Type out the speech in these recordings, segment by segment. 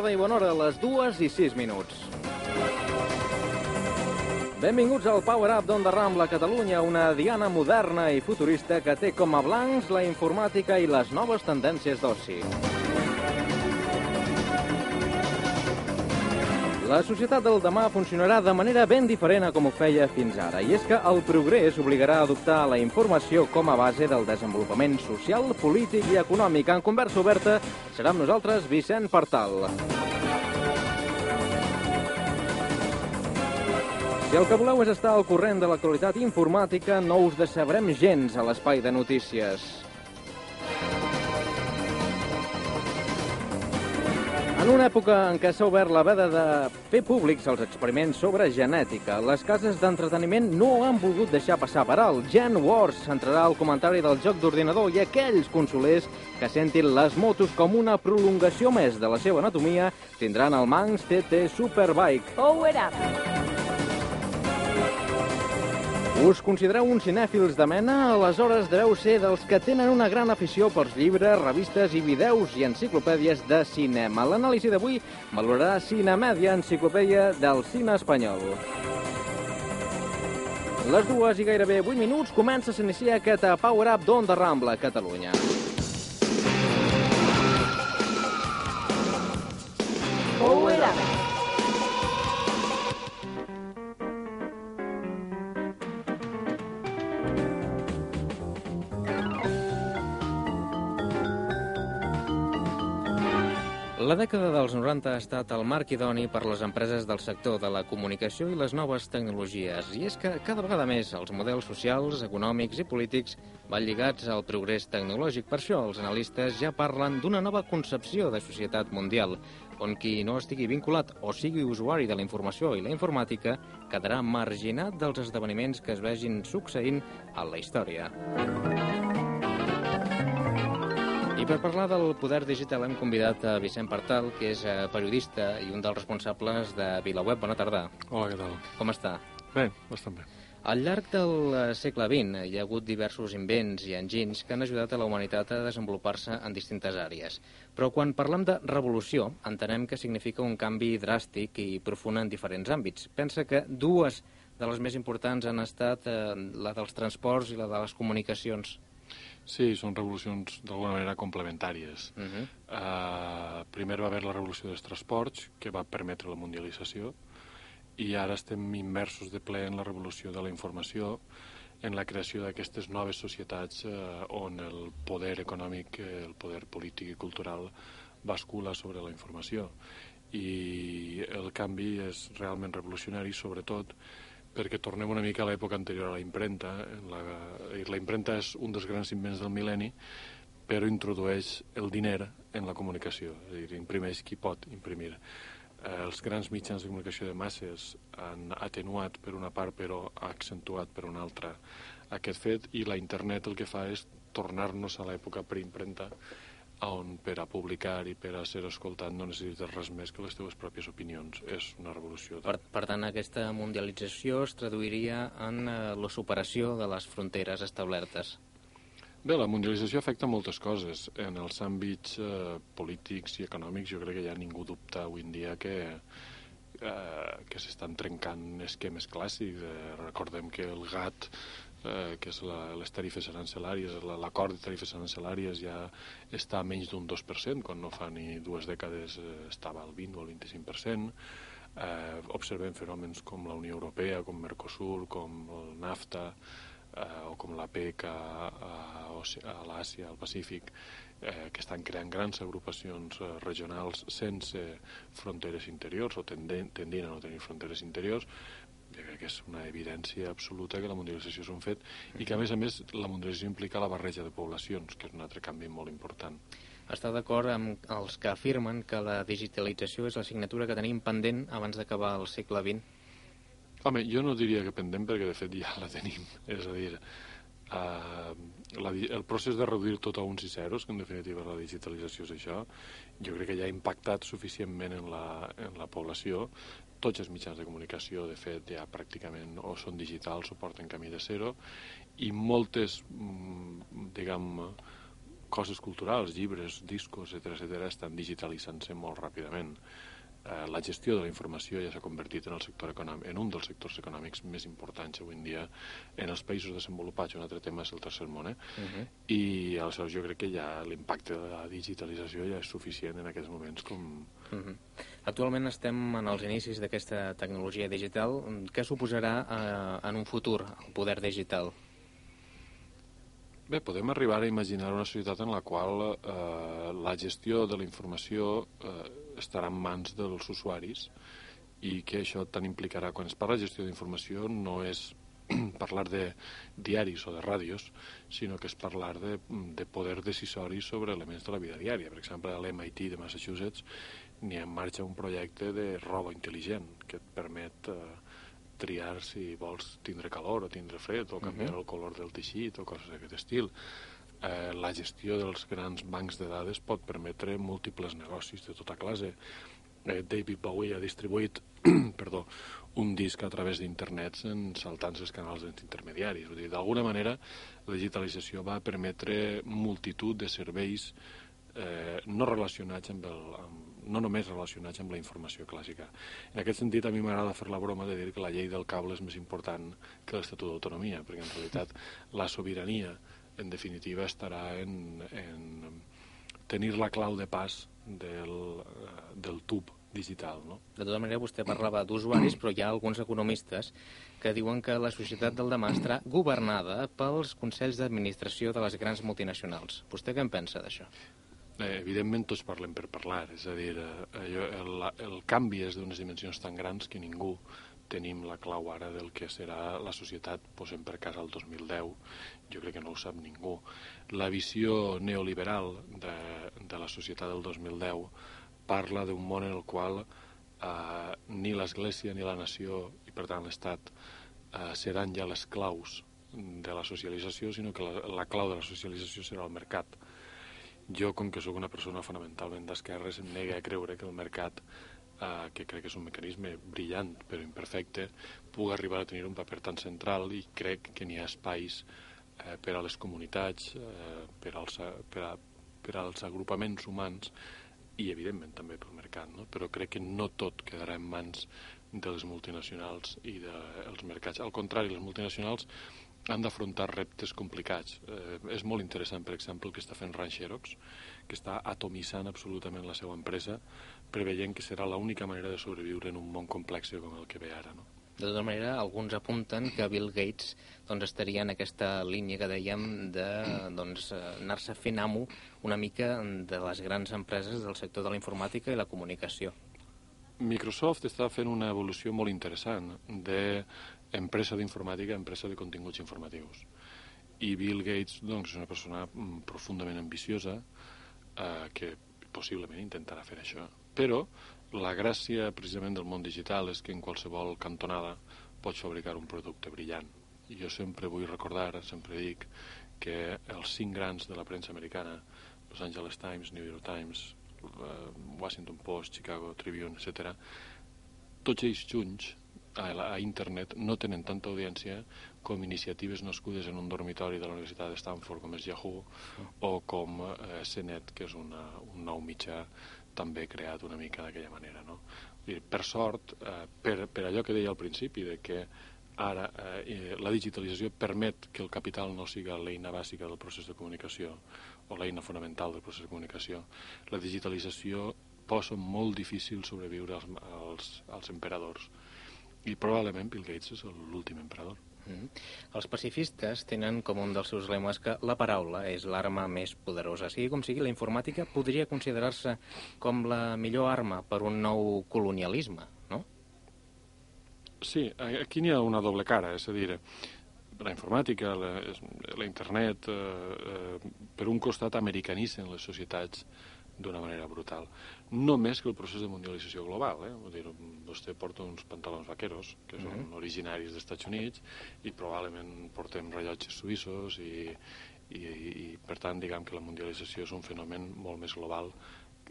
tarda i bona hora, les dues i sis minuts. Benvinguts al Power Up d'Onda Rambla Catalunya, una diana moderna i futurista que té com a blancs la informàtica i les noves tendències d'oci. La societat del demà funcionarà de manera ben diferent a com ho feia fins ara, i és que el progrés obligarà a adoptar la informació com a base del desenvolupament social, polític i econòmic. En conversa oberta serà amb nosaltres Vicent Partal. Si el que voleu és estar al corrent de l'actualitat informàtica, no us decebrem gens a l'espai de notícies. En una època en què s'ha obert la veda de fer públics els experiments sobre genètica, les cases d'entreteniment no han volgut deixar passar per alt. Gen Wars entrarà al comentari del joc d'ordinador i aquells consolers que sentin les motos com una prolongació més de la seva anatomia tindran el Manx TT Superbike. Power Up. Us considereu uns cinèfils de mena? Aleshores deveu ser dels que tenen una gran afició pels llibres, revistes i vídeos i enciclopèdies de cinema. L'anàlisi d'avui valorarà Cinemèdia, enciclopèdia del cine espanyol. Les dues i gairebé 8 minuts comença a s'iniciar aquest Power Up d'Onda Rambla, Catalunya. Power La dècada dels 90 ha estat el marc idoni per les empreses del sector de la comunicació i les noves tecnologies. I és que cada vegada més els models socials, econòmics i polítics van lligats al progrés tecnològic. Per això els analistes ja parlen d'una nova concepció de societat mundial, on qui no estigui vinculat o sigui usuari de la informació i la informàtica quedarà marginat dels esdeveniments que es vegin succeint a la història. I per parlar del poder digital hem convidat a Vicent Partal, que és eh, periodista i un dels responsables de VilaWeb. Bona tarda. Hola, què tal? Com està? Bé, bastant bé. Al llarg del eh, segle XX hi ha hagut diversos invents i enginys que han ajudat a la humanitat a desenvolupar-se en distintes àrees. Però quan parlem de revolució, entenem que significa un canvi dràstic i profund en diferents àmbits. Pensa que dues de les més importants han estat eh, la dels transports i la de les comunicacions. Sí, són revolucions d'alguna manera complementàries. Uh -huh. Uh, primer va haver la revolució dels transports, que va permetre la mundialització, i ara estem immersos de ple en la revolució de la informació, en la creació d'aquestes noves societats eh, on el poder econòmic, eh, el poder polític i cultural bascula sobre la informació. I el canvi és realment revolucionari, sobretot perquè tornem una mica a l'època anterior a la impremta. La, la impremta és un dels grans invents del mil·lenni, però introdueix el diner en la comunicació, és a dir, imprimeix qui pot imprimir. Eh, els grans mitjans de comunicació de masses han atenuat per una part, però ha accentuat per una altra aquest fet, i la internet el que fa és tornar-nos a l'època preimpremta, on per a publicar i per a ser escoltat no necessites res més que les teves pròpies opinions. És una revolució. Per, per tant, aquesta mundialització es traduiria en eh, la superació de les fronteres establertes. Bé, la mundialització afecta moltes coses. En els àmbits eh, polítics i econòmics jo crec que ja ningú dubta avui en dia que, eh, que s'estan trencant esquemes clàssics. Eh, recordem que el GATT, eh, que és la, les tarifes arancelàries, la- l'acord de tarifes arancelàries ja està a menys d'un 2%, quan no fa ni dues dècades eh, estava al 20 o al 25%. Eh, observem fenòmens com la Unió Europea, com Mercosur, com el NAFTA, eh, o com la PEC a, a, Oce- a l'Àsia, al Pacífic, eh, que estan creant grans agrupacions eh, regionals sense fronteres interiors o tendent, tendint a no tenir fronteres interiors, jo crec que és una evidència absoluta que la mundialització és un fet i que, a més a més, la mundialització implica la barreja de poblacions, que és un altre canvi molt important. Està d'acord amb els que afirmen que la digitalització és la signatura que tenim pendent abans d'acabar el segle XX? Home, jo no diria que pendent perquè de fet ja la tenim. És a dir, uh, la, el procés de reduir tot a uns i zeros, que en definitiva la digitalització és això, jo crec que ja ha impactat suficientment en la, en la població. Tots els mitjans de comunicació, de fet, ja pràcticament o són digitals o porten camí de zero i moltes, mm, diguem, coses culturals, llibres, discos, etc etc estan digitalitzant-se molt ràpidament. Eh, la gestió de la informació ja s'ha convertit en, el sector econòmic, en un dels sectors econòmics més importants avui en dia en els països desenvolupats. Un altre tema és el tercer món, eh? Uh -huh. I aleshores jo crec que ja l'impacte de la digitalització ja és suficient en aquests moments com... Uh -huh. Actualment estem en els inicis d'aquesta tecnologia digital. Què suposarà eh, en un futur el poder digital? Bé, podem arribar a imaginar una societat en la qual eh, la gestió de la informació eh, estarà en mans dels usuaris i que això tant implicarà, quan es parla de gestió d'informació, no és parlar de diaris o de ràdios, sinó que és parlar de, de poder decisori sobre elements de la vida diària. Per exemple, a l'MIT de Massachusetts n'hi ha en marxa un projecte de roba intel·ligent que et permet eh, triar si vols tindre calor o tindre fred o canviar uh -huh. el color del teixit o coses d'aquest estil. Eh, la gestió dels grans bancs de dades pot permetre múltiples negocis de tota classe. Eh, David Bowie ha distribuït perdó, un disc a través d'internet saltant els canals intermediaris. Dir, d'alguna manera, la digitalització va permetre multitud de serveis eh, no relacionats amb, el, amb, no només relacionats amb la informació clàssica. En aquest sentit, a mi m'agrada fer la broma de dir que la llei del cable és més important que l'Estatut d'Autonomia, perquè en realitat la sobirania, en definitiva, estarà en, en tenir la clau de pas del, eh, del tub digital. No? De tota manera, vostè parlava d'usuaris, però hi ha alguns economistes que diuen que la societat del demà estarà governada pels consells d'administració de les grans multinacionals. Vostè què en pensa d'això? eh, evidentment tots parlem per parlar, és a dir, eh, el, el canvi és d'unes dimensions tan grans que ningú tenim la clau ara del que serà la societat, posem per cas el 2010, jo crec que no ho sap ningú. La visió neoliberal de, de la societat del 2010 parla d'un món en el qual eh, ni l'Església ni la nació, i per tant l'Estat, eh, seran ja les claus de la socialització, sinó que la, la clau de la socialització serà el mercat jo, com que sóc una persona fonamentalment d'esquerres, em nega a creure que el mercat, eh, que crec que és un mecanisme brillant però imperfecte, pugui arribar a tenir un paper tan central i crec que n'hi ha espais eh, per a les comunitats, eh, per, als, per, a, per als agrupaments humans i, evidentment, també pel mercat. No? Però crec que no tot quedarà en mans de les multinacionals i dels de, mercats. Al contrari, les multinacionals han d'afrontar reptes complicats. Eh, és molt interessant, per exemple, el que està fent Ranxerox, que està atomitzant absolutament la seva empresa, preveient que serà l'única manera de sobreviure en un món complex com el que ve ara. No? De tota manera, alguns apunten que Bill Gates doncs, estaria en aquesta línia que dèiem de doncs, anar-se fent amo una mica de les grans empreses del sector de la informàtica i la comunicació. Microsoft està fent una evolució molt interessant de empresa d'informàtica, empresa de continguts informatius. I Bill Gates doncs, és una persona mm, profundament ambiciosa eh, que possiblement intentarà fer això. Però la gràcia precisament del món digital és que en qualsevol cantonada pots fabricar un producte brillant. I jo sempre vull recordar, sempre dic, que els cinc grans de la premsa americana, Los Angeles Times, New York Times, eh, Washington Post, Chicago Tribune, etc., tots ells junts a, a internet no tenen tanta audiència com iniciatives nascudes en un dormitori de la Universitat de Stanford com és Yahoo o com eh, CNET que és una, un nou mitjà també creat una mica d'aquella manera no? I per sort eh, per, per allò que deia al principi de que ara eh, la digitalització permet que el capital no siga l'eina bàsica del procés de comunicació o l'eina fonamental del procés de comunicació la digitalització posa molt difícil sobreviure als, als, als emperadors i probablement Bill Gates és l'últim emperador. Mm. Els pacifistes tenen com un dels seus lemes que la paraula és l'arma més poderosa. Sigui com sigui, la informàtica podria considerar-se com la millor arma per un nou colonialisme, no? Sí, aquí n'hi ha una doble cara, és a dir, la informàtica, la, la internet, eh, eh, per un costat americanitzen les societats d'una manera brutal. No més que el procés de mundialització global. Eh? Vull dir, vostè porta uns pantalons vaqueros, que són mm -hmm. originaris dels Estats Units, i probablement portem rellotges suïssos, i, i, i per tant, diguem que la mundialització és un fenomen molt més global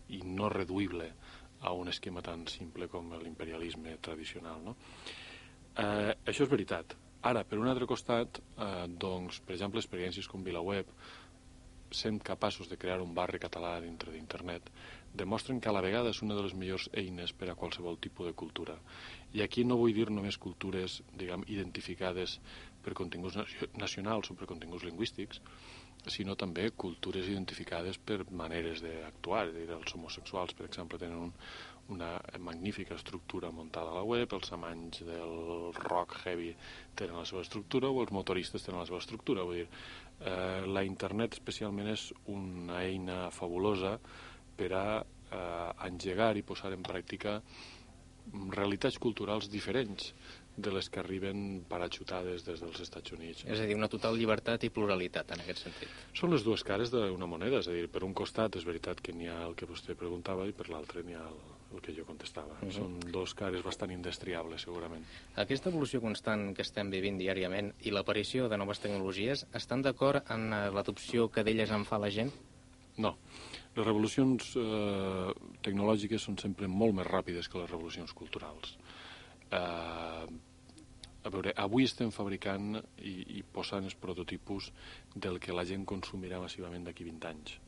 i no reduïble a un esquema tan simple com l'imperialisme tradicional. No? Eh, això és veritat, Ara, per un altre costat, eh, doncs, per exemple, experiències com VilaWeb, sent capaços de crear un barri català dintre d'internet, demostren que a la vegada és una de les millors eines per a qualsevol tipus de cultura. I aquí no vull dir només cultures, diguem, identificades per continguts nacionals o per continguts lingüístics, sinó també cultures identificades per maneres d'actuar. Els homosexuals, per exemple, tenen un, una magnífica estructura muntada a la web, els amanys del rock heavy tenen la seva estructura o els motoristes tenen la seva estructura. Vull dir, eh, la internet especialment és una eina fabulosa per a eh, engegar i posar en pràctica realitats culturals diferents de les que arriben parachutades des dels Estats Units. És a dir, una total llibertat i pluralitat en aquest sentit. Són les dues cares d'una moneda, és a dir, per un costat és veritat que n'hi ha el que vostè preguntava i per l'altre n'hi ha el, el que jo contestava. Uh -huh. Són dos cares bastant indestriables, segurament. Aquesta evolució constant que estem vivint diàriament i l'aparició de noves tecnologies estan d'acord en eh, l'adopció que d'elles en fa la gent? No. Les revolucions eh, tecnològiques són sempre molt més ràpides que les revolucions culturals. Eh, a veure, avui estem fabricant i, i posant els prototipus del que la gent consumirà massivament d'aquí 20 anys,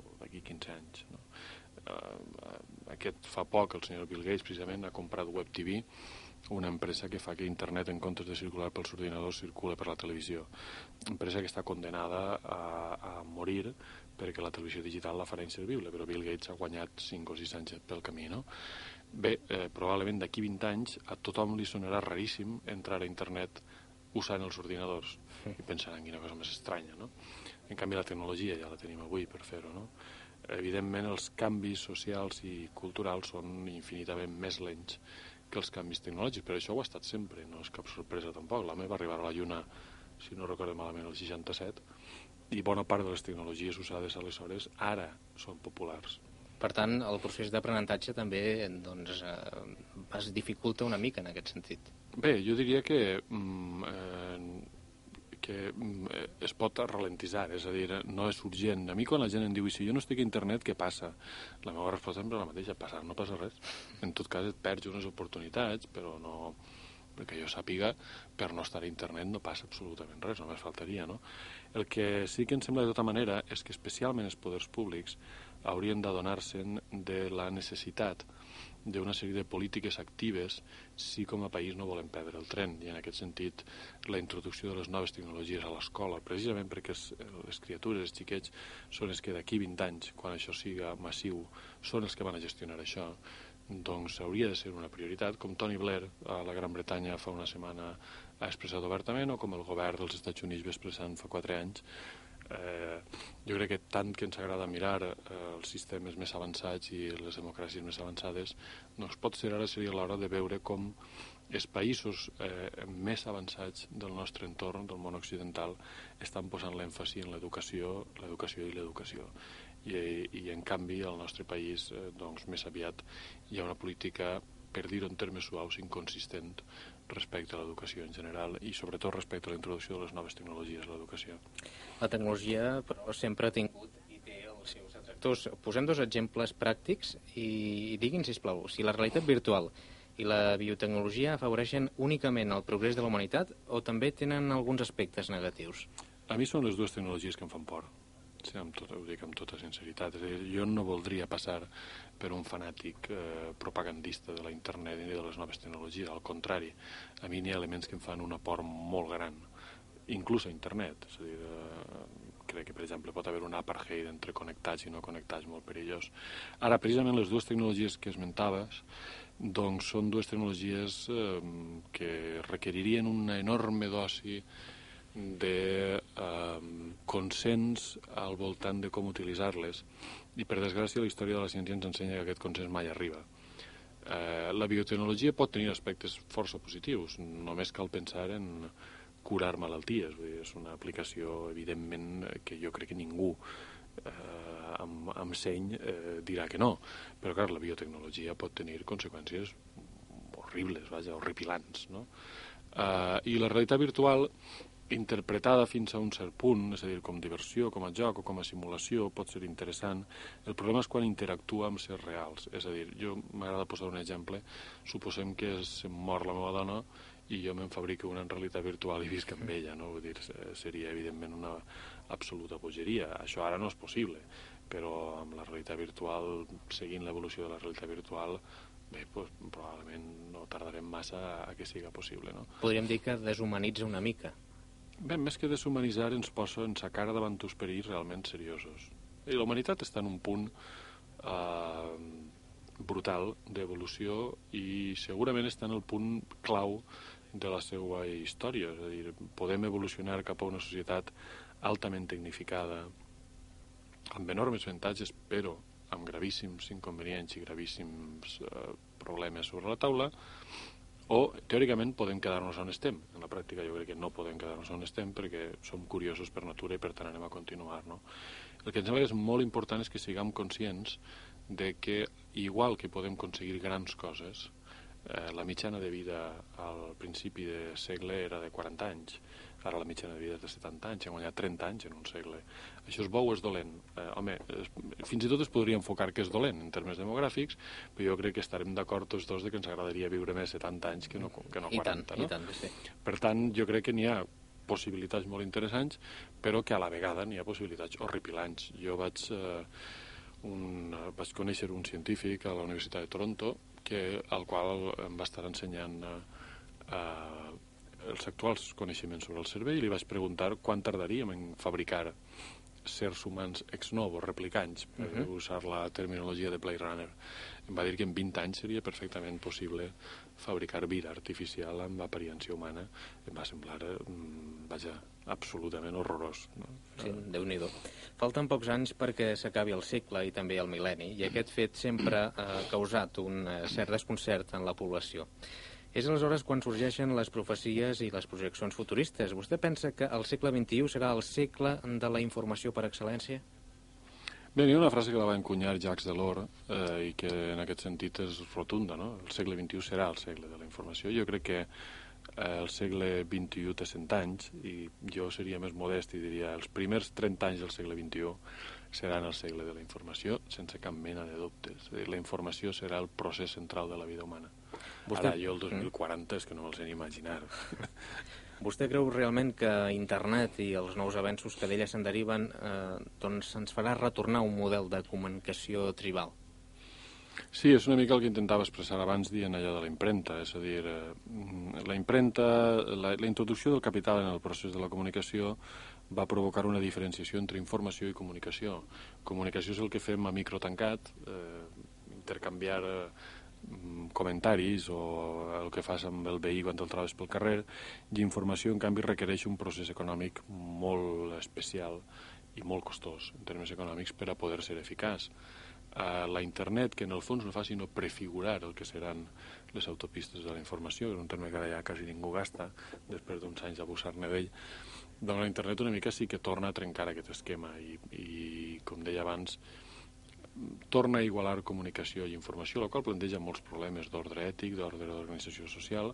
o d'aquí 15 anys. No? Uh, aquest fa poc, el senyor Bill Gates, precisament, ha comprat Web TV, una empresa que fa que internet, en comptes de circular pels ordinadors, circula per la televisió. Empresa que està condenada a, a morir perquè la televisió digital la farà inservible, però Bill Gates ha guanyat 5 o 6 anys pel camí, no? Bé, eh, probablement d'aquí 20 anys a tothom li sonarà raríssim entrar a internet usant els ordinadors i pensant en quina cosa més estranya, no? En canvi, la tecnologia ja la tenim avui per fer-ho, no? Evidentment, els canvis socials i culturals són infinitament més lents que els canvis tecnològics, però això ho ha estat sempre, no és cap sorpresa tampoc. La meva va arribar a la Lluna, si no recordo malament, el 67, i bona part de les tecnologies usades aleshores ara són populars. Per tant, el procés d'aprenentatge també doncs, eh, es dificulta una mica en aquest sentit. Bé, jo diria que, mm, eh, que mm, es pot ralentitzar, és a dir, no és urgent. A mi quan la gent em diu, si jo no estic a internet, què passa? La meva resposta sempre és la mateixa, passar no passa res. En tot cas et perds unes oportunitats, però no perquè jo sàpiga, per no estar a internet no passa absolutament res, només faltaria, no? El que sí que em sembla de tota manera és que especialment els poders públics haurien d'adonar-se'n de la necessitat d'una sèrie de polítiques actives si com a país no volem perdre el tren. I en aquest sentit la introducció de les noves tecnologies a l'escola precisament perquè les criatures, els xiquets són els que d'aquí 20 anys quan això siga massiu són els que van a gestionar això doncs hauria de ser una prioritat com Tony Blair a la Gran Bretanya fa una setmana ha expressat obertament o com el govern dels Estats Units va expressant fa 4 anys eh, jo crec que tant que ens agrada mirar eh, els sistemes més avançats i les democràcies més avançades, doncs pot ser ara seria l'hora de veure com els països eh, més avançats del nostre entorn, del món occidental, estan posant l'èmfasi en l'educació, l'educació i l'educació. I, I, en canvi, al nostre país, eh, doncs, més aviat hi ha una política, per dir-ho en termes suaus, inconsistent respecte a l'educació en general i sobretot respecte a la introducció de les noves tecnologies a l'educació. La tecnologia, però, sempre ha tingut i té els seus detractors. Posem dos exemples pràctics i diguin, sisplau, si la realitat virtual i la biotecnologia afavoreixen únicament el progrés de la humanitat o també tenen alguns aspectes negatius? A mi són les dues tecnologies que em fan por Sí, amb tot, ho dic amb tota sinceritat. És a dir, jo no voldria passar per un fanàtic eh, propagandista de la internet i de les noves tecnologies. Al contrari, a mi n'hi ha elements que em fan un aport molt gran, inclús a internet. És a dir, eh, crec que, per exemple, pot haver un apartheid entre connectats i no connectats molt perillós. Ara, precisament, les dues tecnologies que esmentaves doncs són dues tecnologies eh, que requeririen una enorme dosi de eh, consens al voltant de com utilitzar-les i per desgràcia la història de la ciència ens ensenya que aquest consens mai arriba. Eh, la biotecnologia pot tenir aspectes força positius, només cal pensar en curar malalties, vull dir, és una aplicació evidentment que jo crec que ningú eh, amb, amb seny eh, dirà que no, però clar, la biotecnologia pot tenir conseqüències horribles, vaja, horripilants, no? Eh, I la realitat virtual interpretada fins a un cert punt, és a dir, com diversió, com a joc o com a simulació, pot ser interessant. El problema és quan interactua amb sers reals. És a dir, jo m'agrada posar un exemple. Suposem que es mor la meva dona i jo me'n fabrico una en realitat virtual i visc amb ella, no? Vull dir, seria evidentment una absoluta bogeria. Això ara no és possible, però amb la realitat virtual, seguint l'evolució de la realitat virtual, bé, pues, probablement no tardarem massa a que siga possible, no? Podríem dir que deshumanitza una mica. Bé, més que deshumanitzar ens posa en sa cara davant uns perills realment seriosos. I la humanitat està en un punt eh, brutal d'evolució i segurament està en el punt clau de la seva història. És a dir, podem evolucionar cap a una societat altament tecnificada, amb enormes avantatges, però amb gravíssims inconvenients i gravíssims eh, problemes sobre la taula, o teòricament podem quedar-nos on estem. En la pràctica jo crec que no podem quedar-nos on estem perquè som curiosos per natura i per tant anem a continuar. No? El que em sembla que és molt important és que siguem conscients de que igual que podem aconseguir grans coses, eh, la mitjana de vida al principi de segle era de 40 anys, ara la mitjana de vida és de 70 anys, hem guanyat 30 anys en un segle. Això és bo o és dolent? Eh, home, es, fins i tot es podria enfocar que és dolent en termes demogràfics, però jo crec que estarem d'acord tots dos de que ens agradaria viure més 70 anys que no, que no 40, I tant, no? I tant, sí. Per tant, jo crec que n'hi ha possibilitats molt interessants, però que a la vegada n'hi ha possibilitats horripilants. Jo vaig, eh, un, vaig conèixer un científic a la Universitat de Toronto que, al qual em va estar ensenyant eh, eh, els actuals coneixements sobre el cervell i li vaig preguntar quan tardaríem en fabricar sers humans ex novo, replicants, per uh -huh. usar la terminologia de Blade Runner. Em va dir que en 20 anys seria perfectament possible fabricar vida artificial amb apariència humana. Em va semblar, eh, vaja, absolutament horrorós. No? Sí, déu nhi Falten pocs anys perquè s'acabi el segle i també el mil·lenni, i aquest fet sempre ha causat un eh, cert desconcert en la població. És aleshores quan sorgeixen les profecies i les projeccions futuristes. Vostè pensa que el segle XXI serà el segle de la informació per excel·lència? Bé, hi ha una frase que la va encunyar Jacques Delors eh, i que en aquest sentit és rotunda, no? El segle XXI serà el segle de la informació. Jo crec que eh, el segle XXI té 100 anys i jo seria més modest i diria els primers 30 anys del segle XXI seran el segle de la informació sense cap mena de dubtes. dir, la informació serà el procés central de la vida humana. Vostè... Ara, jo el 2040 és que no me'l sé ni imaginar. Vostè creu realment que internet i els nous avenços que d'ella se'n deriven eh, doncs ens farà retornar un model de comunicació tribal? Sí, és una mica el que intentava expressar abans dient allò de la impremta, és a dir, eh, la impremta, la, la introducció del capital en el procés de la comunicació va provocar una diferenciació entre informació i comunicació. Comunicació és el que fem a micro tancat, eh, intercanviar eh, comentaris o el que fas amb el veí quan te'l trobes pel carrer, i informació, en canvi, requereix un procés econòmic molt especial i molt costós en termes econòmics per a poder ser eficaç. Uh, la internet, que en el fons no fa sinó prefigurar el que seran les autopistes de la informació, que és un terme que ara ja quasi ningú gasta, després d'uns anys d'abusar-ne d'ell, doncs la internet una mica sí que torna a trencar aquest esquema i, i com deia abans, torna a igualar comunicació i informació, la qual planteja molts problemes d'ordre ètic, d'ordre d'organització social,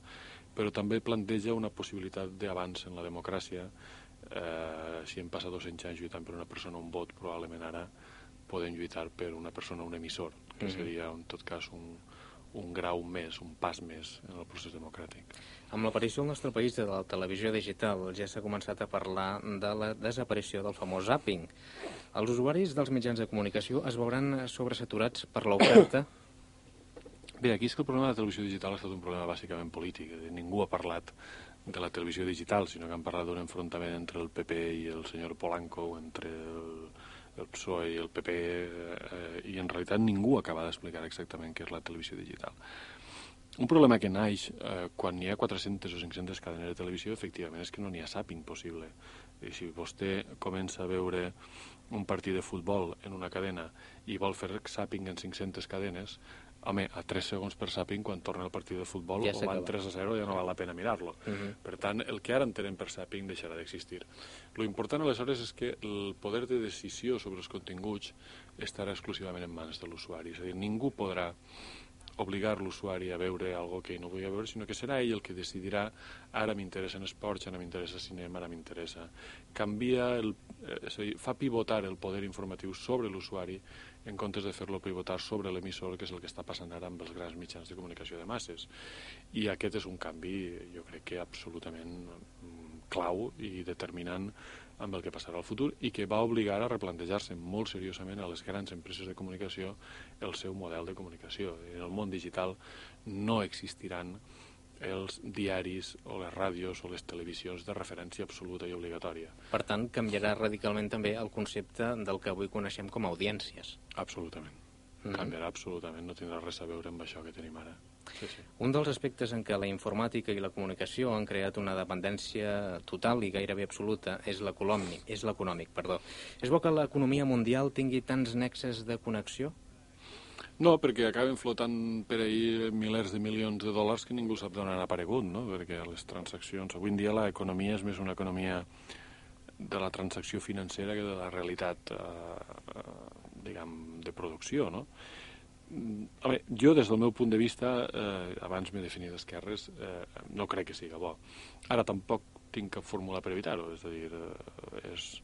però també planteja una possibilitat d'avanç en la democràcia. Eh, si hem passat 200 anys lluitant per una persona un vot, probablement ara podem lluitar per una persona un emissor, que mm -hmm. seria en tot cas un, un grau més, un pas més en el procés democràtic. Amb l'aparició al nostre país de la televisió digital ja s'ha començat a parlar de la desaparició del famós zapping. Els usuaris dels mitjans de comunicació es veuran sobresaturats per l'oferta? Bé, aquí és que el problema de la televisió digital ha estat un problema bàsicament polític. Ningú ha parlat de la televisió digital, sinó que han parlat d'un enfrontament entre el PP i el senyor Polanco, entre el, el PSOE i el PP, eh, i en realitat ningú acaba d'explicar exactament què és la televisió digital. Un problema que naix eh, quan hi ha 400 o 500 cadenes de televisió, efectivament, és que no n'hi ha sàping possible. I si vostè comença a veure un partit de futbol en una cadena i vol fer sàping en 500 cadenes, home, a 3 segons per sàping, quan torna el partit de futbol, ja o van 3 a 0, ja no val la pena mirar-lo. Uh -huh. Per tant, el que ara entenem per sàping deixarà d'existir. Lo important, aleshores, és que el poder de decisió sobre els continguts estarà exclusivament en mans de l'usuari. És a dir, ningú podrà obligar l'usuari a veure algo que no volia veure, sinó que serà ell el que decidirà ara m'interessa en esports, ara m'interessa cinema, ara m'interessa. Canvia, el, eh, és a dir, fa pivotar el poder informatiu sobre l'usuari en comptes de fer-lo pivotar sobre l'emissor, que és el que està passant ara amb els grans mitjans de comunicació de masses. I aquest és un canvi, jo crec que absolutament mm, clau i determinant amb el que passarà al futur i que va obligar a replantejar-se molt seriosament a les grans empreses de comunicació el seu model de comunicació. En el món digital no existiran els diaris o les ràdios o les televisions de referència absoluta i obligatòria. Per tant, canviarà radicalment també el concepte del que avui coneixem com a audiències. Absolutament. Mm -hmm. Canviarà absolutament, no tindrà res a veure amb això que tenim ara. Sí, sí. Un dels aspectes en què la informàtica i la comunicació han creat una dependència total i gairebé absoluta és l'econòmic. És l'econòmic, perdó. És bo que l'economia mundial tingui tants nexes de connexió? No, perquè acaben flotant per ahir milers de milions de dòlars que ningú sap d'on han aparegut, no? Perquè les transaccions... Avui en dia l'economia és més una economia de la transacció financera que de la realitat, eh, eh, diguem, de producció, no? A veure, jo, des del meu punt de vista, eh, abans m'he definit d'esquerres, eh, no crec que sigui bo. Ara tampoc tinc cap fórmula per evitar-ho, és a dir, eh, és,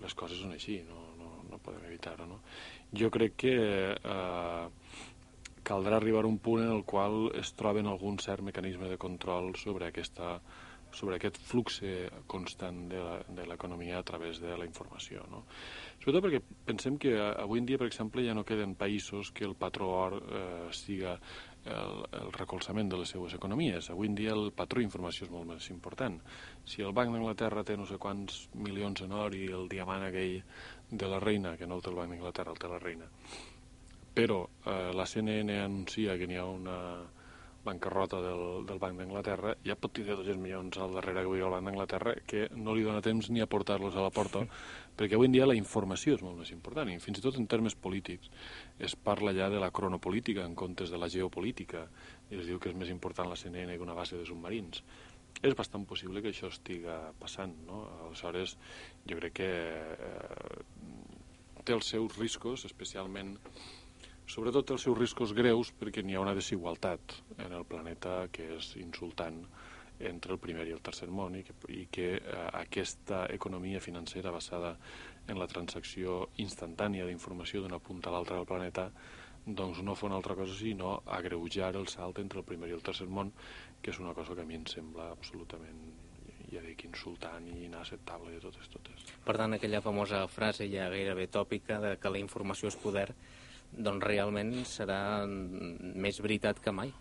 les coses són així, no, no, no podem evitar-ho, no? jo crec que eh, caldrà arribar a un punt en el qual es troben algun cert mecanisme de control sobre aquesta sobre aquest flux constant de l'economia a través de la informació. No? Sobretot perquè pensem que avui en dia, per exemple, ja no queden països que el patró or eh, siga el, el recolzament de les seues economies. Avui en dia el patró d'informació és molt més important. Si el Banc d'Anglaterra té no sé quants milions en or i el diamant aquell de la reina, que no el té el Banc d'Inglaterra, el té la reina. Però eh, la CNN anuncia que n'hi ha una bancarrota del, del Banc d'Anglaterra, ja pot tenir 200 milions al darrere que el Banc d'Anglaterra, que no li dona temps ni a portar-los a la porta, perquè avui en dia la informació és molt més important, i fins i tot en termes polítics es parla ja de la cronopolítica en comptes de la geopolítica, i es diu que és més important la CNN que una base de submarins és bastant possible que això estiga passant, no? Aleshores, jo crec que eh, té els seus riscos, especialment sobretot els seus riscos greus perquè n'hi ha una desigualtat en el planeta que és insultant entre el primer i el tercer món i que, i que eh, aquesta economia financera basada en la transacció instantània d'informació d'una punta a l'altra del planeta doncs no fa una altra cosa sinó agreujar el salt entre el primer i el tercer món que és una cosa que a mi em sembla absolutament ja dic, insultant i inacceptable de totes totes. Per tant, aquella famosa frase ja gairebé tòpica de que la informació és poder, doncs realment serà més veritat que mai.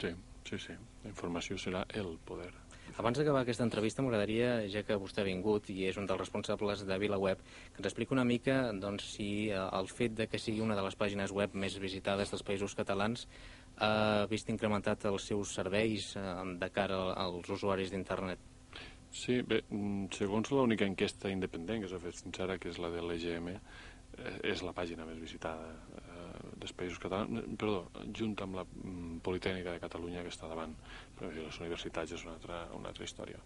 Sí, sí, sí. La informació serà el poder. Abans d'acabar aquesta entrevista, m'agradaria, ja que vostè ha vingut i és un dels responsables de VilaWeb, que ens expliqui una mica doncs, si eh, el fet de que sigui una de les pàgines web més visitades dels països catalans ha vist incrementat els seus serveis eh, de cara als usuaris d'internet? Sí, bé, mm, segons l'única enquesta independent que s'ha fet fins ara, que és la de l'EGM, eh, és la pàgina més visitada eh, dels països catalans, perdó, junt amb la mm, Politècnica de Catalunya que està davant, però les universitats és una altra, una altra història.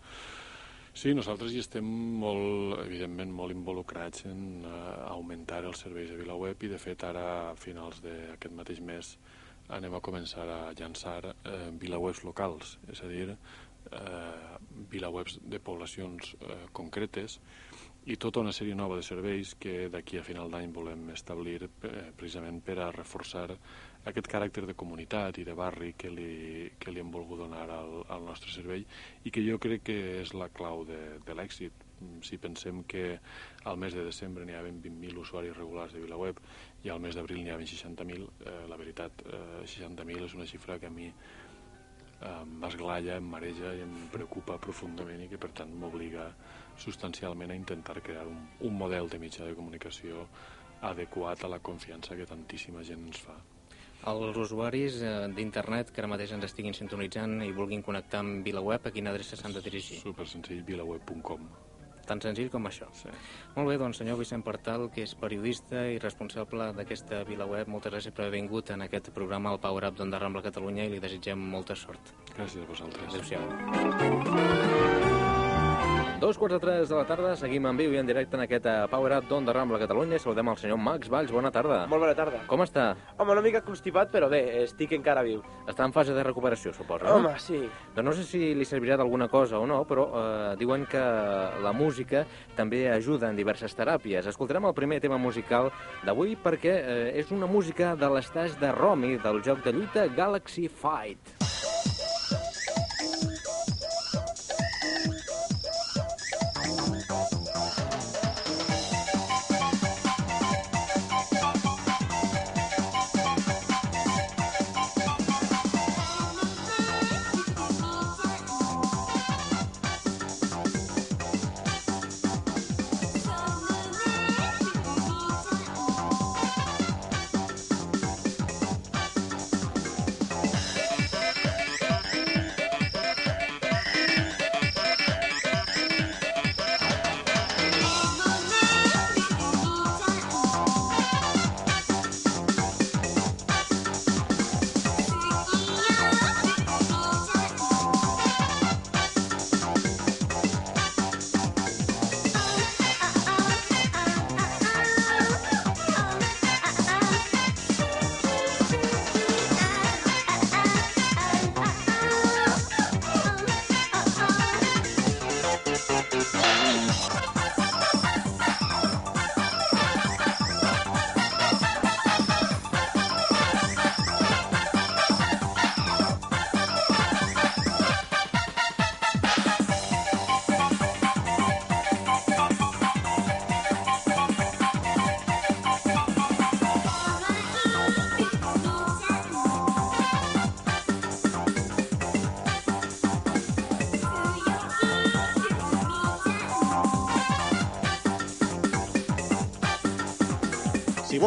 Sí, nosaltres hi estem molt, evidentment, molt involucrats en uh, augmentar els serveis de VilaWeb i, de fet, ara, a finals d'aquest mateix mes, anem a començar a llançar eh, vilawebs locals, és a dir, eh, vilawebs de poblacions eh, concretes i tota una sèrie nova de serveis que d'aquí a final d'any volem establir eh, precisament per a reforçar aquest caràcter de comunitat i de barri que li, que li hem volgut donar al, al nostre servei i que jo crec que és la clau de, de l'èxit. Si pensem que al mes de desembre n'hi havia 20.000 usuaris regulars de VilaWeb i al mes d'abril n'hi havia 60.000, eh, la veritat, eh, 60.000 és una xifra que a mi eh, m'esglalla, em mareja i em preocupa profundament i que per tant m'obliga substancialment a intentar crear un, un model de mitjà de comunicació adequat a la confiança que tantíssima gent ens fa. Els usuaris eh, d'internet que ara mateix ens estiguin sintonitzant i vulguin connectar amb VilaWeb, a quina adreça s'han de dirigir? Super senzill, vilaweb.com. Tan senzill com això. Sí. Molt bé, doncs, senyor Vicent Partal, que és periodista i responsable d'aquesta VilaWeb, moltes gràcies per haver vingut en aquest programa, el Power Up d'Onda Rambla Catalunya, i li desitgem molta sort. Gràcies a vosaltres. Adéu-siau. Dos quarts de tres de la tarda, seguim en viu i en directe en aquest eh, Power Up d'Onda Rambla Catalunya. Saludem el senyor Max Valls, bona tarda. Molt bona tarda. Com està? Home, una mica constipat, però bé, estic encara viu. Està en fase de recuperació, suposo, no? Home, sí. Doncs no sé si li servirà d'alguna cosa o no, però eh, diuen que la música també ajuda en diverses teràpies. Escoltarem el primer tema musical d'avui perquè eh, és una música de l'estaix de Romy del joc de lluita Galaxy Fight.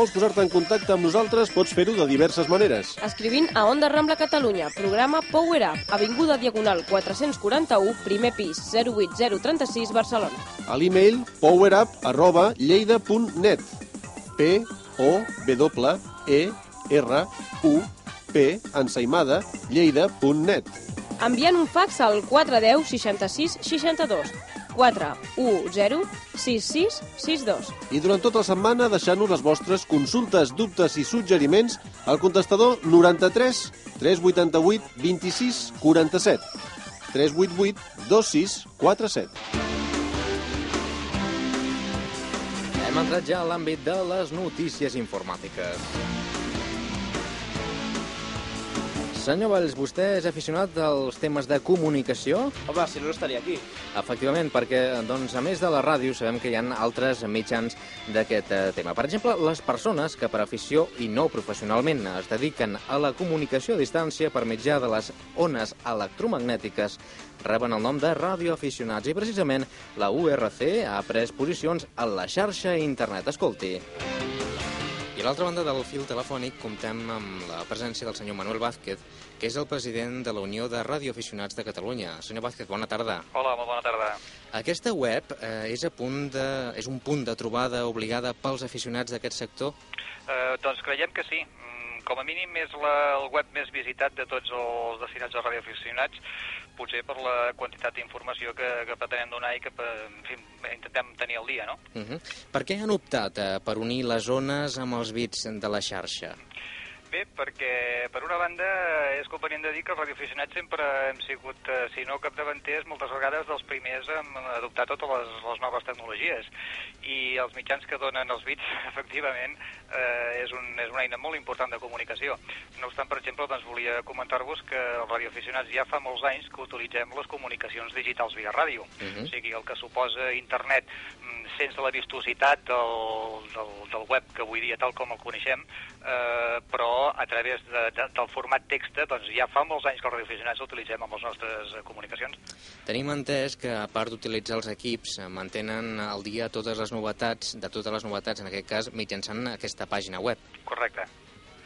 Vols posar-te en contacte amb nosaltres, pots fer-ho de diverses maneres. Escrivint a Onda Rambla Catalunya, programa Power Up, Avinguda Diagonal 441, primer pis, 08036, Barcelona. A l'e-mail powerup arroba lleida.net p o w e r u p ensaïmada lleida.net Enviant un fax al 410 66 62. 410 66 62. i durant tota la setmana deixant-nos les vostres consultes, dubtes i suggeriments al contestador 93 388 26 47 388 26 47 Hem entrat ja a l'àmbit de les notícies informàtiques. Senyor Valls, vostè és aficionat als temes de comunicació? Home, si no, no estaria aquí. Efectivament, perquè doncs, a més de la ràdio sabem que hi ha altres mitjans d'aquest eh, tema. Per exemple, les persones que per afició i no professionalment es dediquen a la comunicació a distància per mitjà de les ones electromagnètiques reben el nom de radioaficionats i precisament la URC ha pres posicions a la xarxa internet. Escolti. I a l'altra banda del fil telefònic comptem amb la presència del senyor Manuel Vázquez, que és el president de la Unió de Radioaficionats de Catalunya. Senyor Vázquez, bona tarda. Hola, molt bona tarda. Aquesta web eh, és, a punt de, és un punt de trobada obligada pels aficionats d'aquest sector? Eh, doncs creiem que sí. Mm, Com a mínim és la, el web més visitat de tots els destinats a radioaficionats, potser per la quantitat d'informació que, que pretenem donar i que en fi, intentem tenir al dia, no? Uh -huh. Per què han optat eh, per unir les zones amb els bits de la xarxa? Bé, perquè per una banda és convenient de dir que els radioaficionats sempre hem sigut, eh, si no capdavanters, moltes vegades dels primers en adoptar totes les, les noves tecnologies. I els mitjans que donen els bits, efectivament, eh, és, un, és una eina molt important de comunicació. No obstant, per exemple, doncs volia comentar-vos que els radioaficionats ja fa molts anys que utilitzem les comunicacions digitals via ràdio. Uh -huh. O sigui, el que suposa internet mm, sense la vistositat del, del, del web que avui dia tal com el coneixem, eh, però a través de, de, del format text, doncs ja fa molts anys que els radioaficionats l'utilitzem amb les nostres eh, comunicacions. Tenim entès que, a part d'utilitzar els equips, eh, mantenen al dia totes les novetats, de totes les novetats, en aquest cas, mitjançant aquesta pàgina web. Correcte.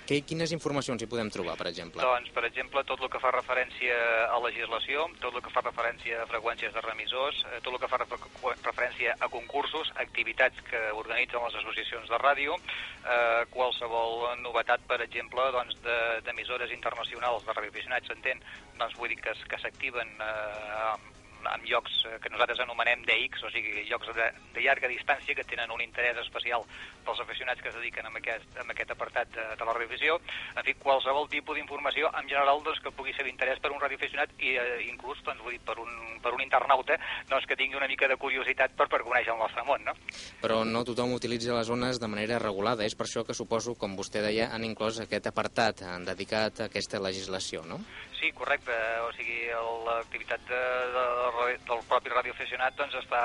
Que, quines informacions hi podem trobar, per exemple? Doncs, per exemple, tot el que fa referència a legislació, tot el que fa referència a freqüències de remissors, eh, tot el que fa refer referència a concursos, activitats que organitzen les associacions de ràdio, eh, qualsevol novetat, per exemple, doncs, d'emissores de, internacionals de radioaficionats, s'entén, doncs vull dir que, que s'activen eh, amb llocs eh, que nosaltres anomenem DX, o sigui, llocs de, de llarga distància que tenen un interès especial pels aficionats que es dediquen a aquest, a aquest apartat de, de la radiovisió. En fi, qualsevol tipus d'informació, en general, doncs, que pugui ser d'interès per un radioaficionat i eh, inclús, doncs, vull dir, per un, per un internauta, doncs, que tingui una mica de curiositat per, per conèixer el nostre món, no? Però no tothom utilitza les zones de manera regulada. És per això que suposo, com vostè deia, han inclòs aquest apartat dedicat a aquesta legislació, no? Sí, correcte. O sigui, l'activitat de, de, de, del propi radioaficionat doncs, està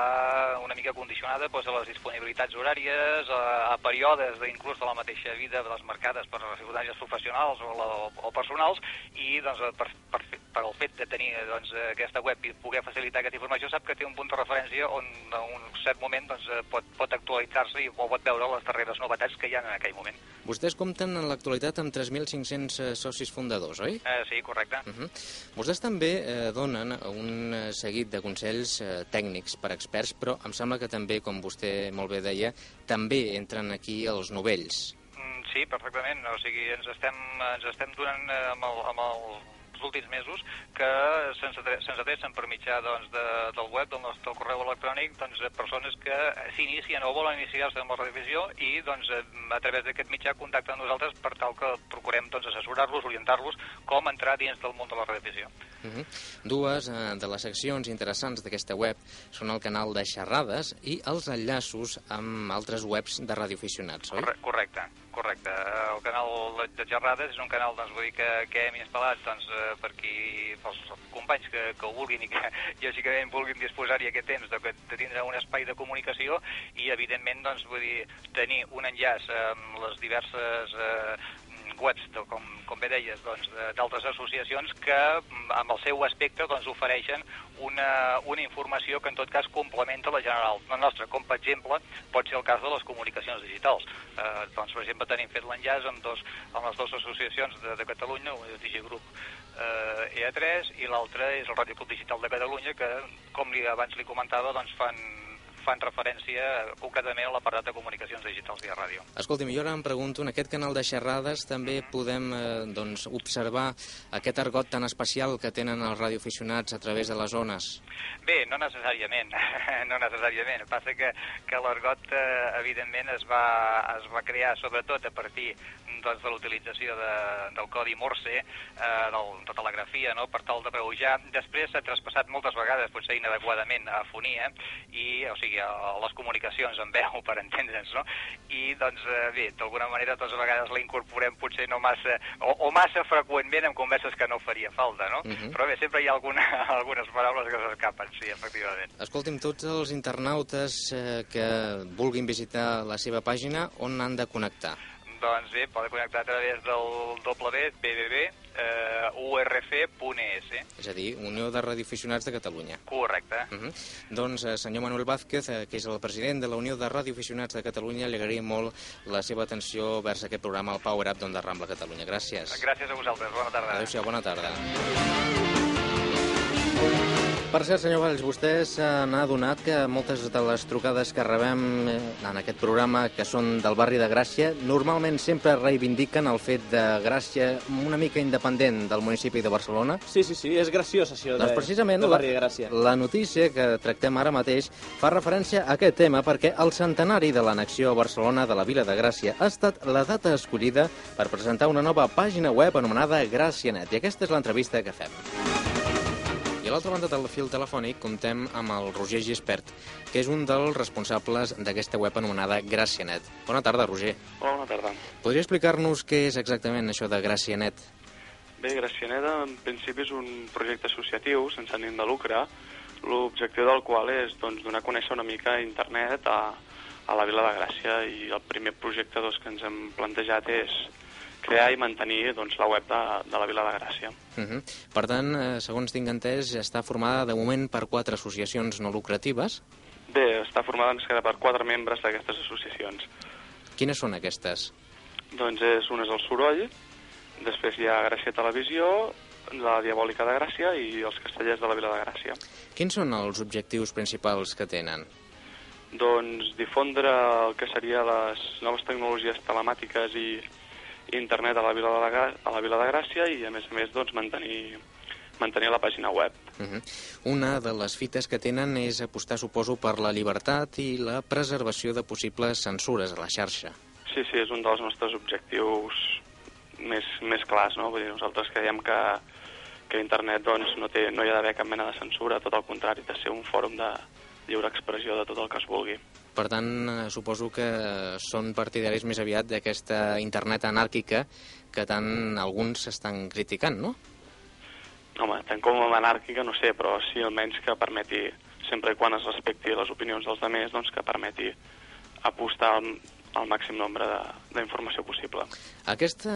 una mica condicionada doncs, a les disponibilitats horàries, a, a períodes de, inclús de la mateixa vida de les marcades per les circumstàncies professionals o, la, o personals i doncs, per, per, per el fet de tenir doncs, aquesta web i poder facilitar aquesta informació sap que té un punt de referència on en un cert moment doncs, pot, pot actualitzar-se i pot veure les darreres novetats que hi ha en aquell moment. Vostès compten en l'actualitat amb 3.500 socis fundadors, oi? Eh, sí, correcte. Uh -huh. Vostès també eh, donen un seguit de consells eh, tècnics per experts, però em sembla que també, com vostè molt bé deia, també entren aquí els novells. Mm, sí, perfectament. O sigui, ens estem, ens estem donant eh, amb el, amb el últims mesos que se'ns adrecen per mitjà doncs, de, del web, del nostre correu electrònic, doncs, persones que s'inicien o volen iniciar-se amb la radiodivisió i doncs, a través d'aquest mitjà contacten amb nosaltres per tal que procurem doncs, assessorar-los, orientar-los com entrar dins del món de la radiodivisió. Uh -huh. Dues eh, de les seccions interessants d'aquesta web són el canal de xerrades i els enllaços amb altres webs de radioaficionats, oi? Correcte, correcte. El canal de xerrades és un canal doncs, vull dir, que, que hem instal·lat doncs, per qui, pels companys que, que ho vulguin i que lògicament vulguin disposar-hi aquest temps de, de tindre un espai de comunicació i evidentment doncs, vull dir, tenir un enllaç amb les diverses eh, webs, com, com bé deies, doncs, d'altres doncs, associacions que amb el seu aspecte doncs, ofereixen una, una informació que en tot cas complementa la general, la nostra, com per exemple pot ser el cas de les comunicacions digitals. Eh, doncs, per exemple, tenim fet l'enllaç amb, dos, amb les dues associacions de, de Catalunya, un DG Group eh, EA3 i l'altre és el Ràdio Club Digital de Catalunya que, com li, abans li comentava, doncs fan fan referència concretament a l'aparat de comunicacions digitals via ràdio. Escolti, jo ara em pregunto, en aquest canal de xerrades també podem eh, doncs, observar aquest argot tan especial que tenen els radioaficionats a través de les zones? Bé, no necessàriament, no necessàriament. El passa que, que l'argot, eh, evidentment, es va, es va crear sobretot a partir doncs, de l'utilització de, del codi Morse, eh, del, de telegrafia, no? per tal de veujar. Després s'ha traspassat moltes vegades, potser inadequadament, a fonia, i, o sigui, a, a les comunicacions en veu, per entendre'ns, no? I, doncs, eh, bé, d'alguna manera, totes vegades la incorporem potser no massa, o, o massa freqüentment en converses que no faria falta, no? Uh Mhm. -huh. Però bé, sempre hi ha alguna, algunes paraules que s'escapen, sí, efectivament. Escolti'm, tots els internautes eh, que vulguin visitar la seva pàgina, on han de connectar? Doncs bé, poden connectar a través del www eh, urc.es. És a dir, Unió de Radioaficionats de Catalunya. Correcte. Uh -huh. Doncs, eh, senyor Manuel Vázquez, eh, que és el president de la Unió de Radioaficionats de Catalunya, li agraïm molt la seva atenció vers aquest programa, el Power Up d'Onda Rambla Catalunya. Gràcies. Gràcies a vosaltres. Bona tarda. Adéu-siau, bona tarda. Per cert, senyor Valls, vostè s'ha adonat que moltes de les trucades que rebem eh, en aquest programa, que són del barri de Gràcia, normalment sempre reivindiquen el fet de Gràcia una mica independent del municipi de Barcelona. Sí, sí, sí, és graciós això Doncs de, precisament de la, Barri de Gràcia. la notícia que tractem ara mateix fa referència a aquest tema perquè el centenari de l'annexió a Barcelona de la Vila de Gràcia ha estat la data escollida per presentar una nova pàgina web anomenada Gràcianet i aquesta és l'entrevista que fem. I a l'altra banda del fil telefònic comptem amb el Roger Gispert, que és un dels responsables d'aquesta web anomenada Gràcianet. Bona tarda, Roger. Hola, bona tarda. Podria explicar-nos què és exactament això de Gràcianet? Bé, Gracianeda en principi és un projecte associatiu sense ànim de lucre, l'objectiu del qual és doncs, donar a conèixer una mica internet a, a la Vila de Gràcia i el primer projecte doncs, que ens hem plantejat és crear i mantenir doncs, la web de, de la Vila de Gràcia. Uh -huh. Per tant, eh, segons tinc entès, està formada de moment per quatre associacions no lucratives. Bé, està formada queda per quatre membres d'aquestes associacions. Quines són aquestes? Doncs és, un és el Soroll, després hi ha Gràcia Televisió, la Diabòlica de Gràcia i els Castellers de la Vila de Gràcia. Quins són els objectius principals que tenen? Doncs difondre el que seria les noves tecnologies telemàtiques i internet a la Vila de, la, a la Vila de Gràcia i, a més a més, doncs, mantenir, mantenir la pàgina web. Uh -huh. Una de les fites que tenen és apostar, suposo, per la llibertat i la preservació de possibles censures a la xarxa. Sí, sí, és un dels nostres objectius més, més clars, no? Vull dir, nosaltres creiem que, que internet doncs, no, té, no hi ha d'haver cap mena de censura, tot el contrari, de ser un fòrum de lliure expressió de tot el que es vulgui. Per tant, eh, suposo que són partidaris més aviat d'aquesta internet anàrquica que tant alguns estan criticant, no? Home, tant com a anàrquica no sé, però sí almenys que permeti, sempre quan es respecti les opinions dels altres, doncs que permeti apostar al, al màxim nombre d'informació possible. Aquesta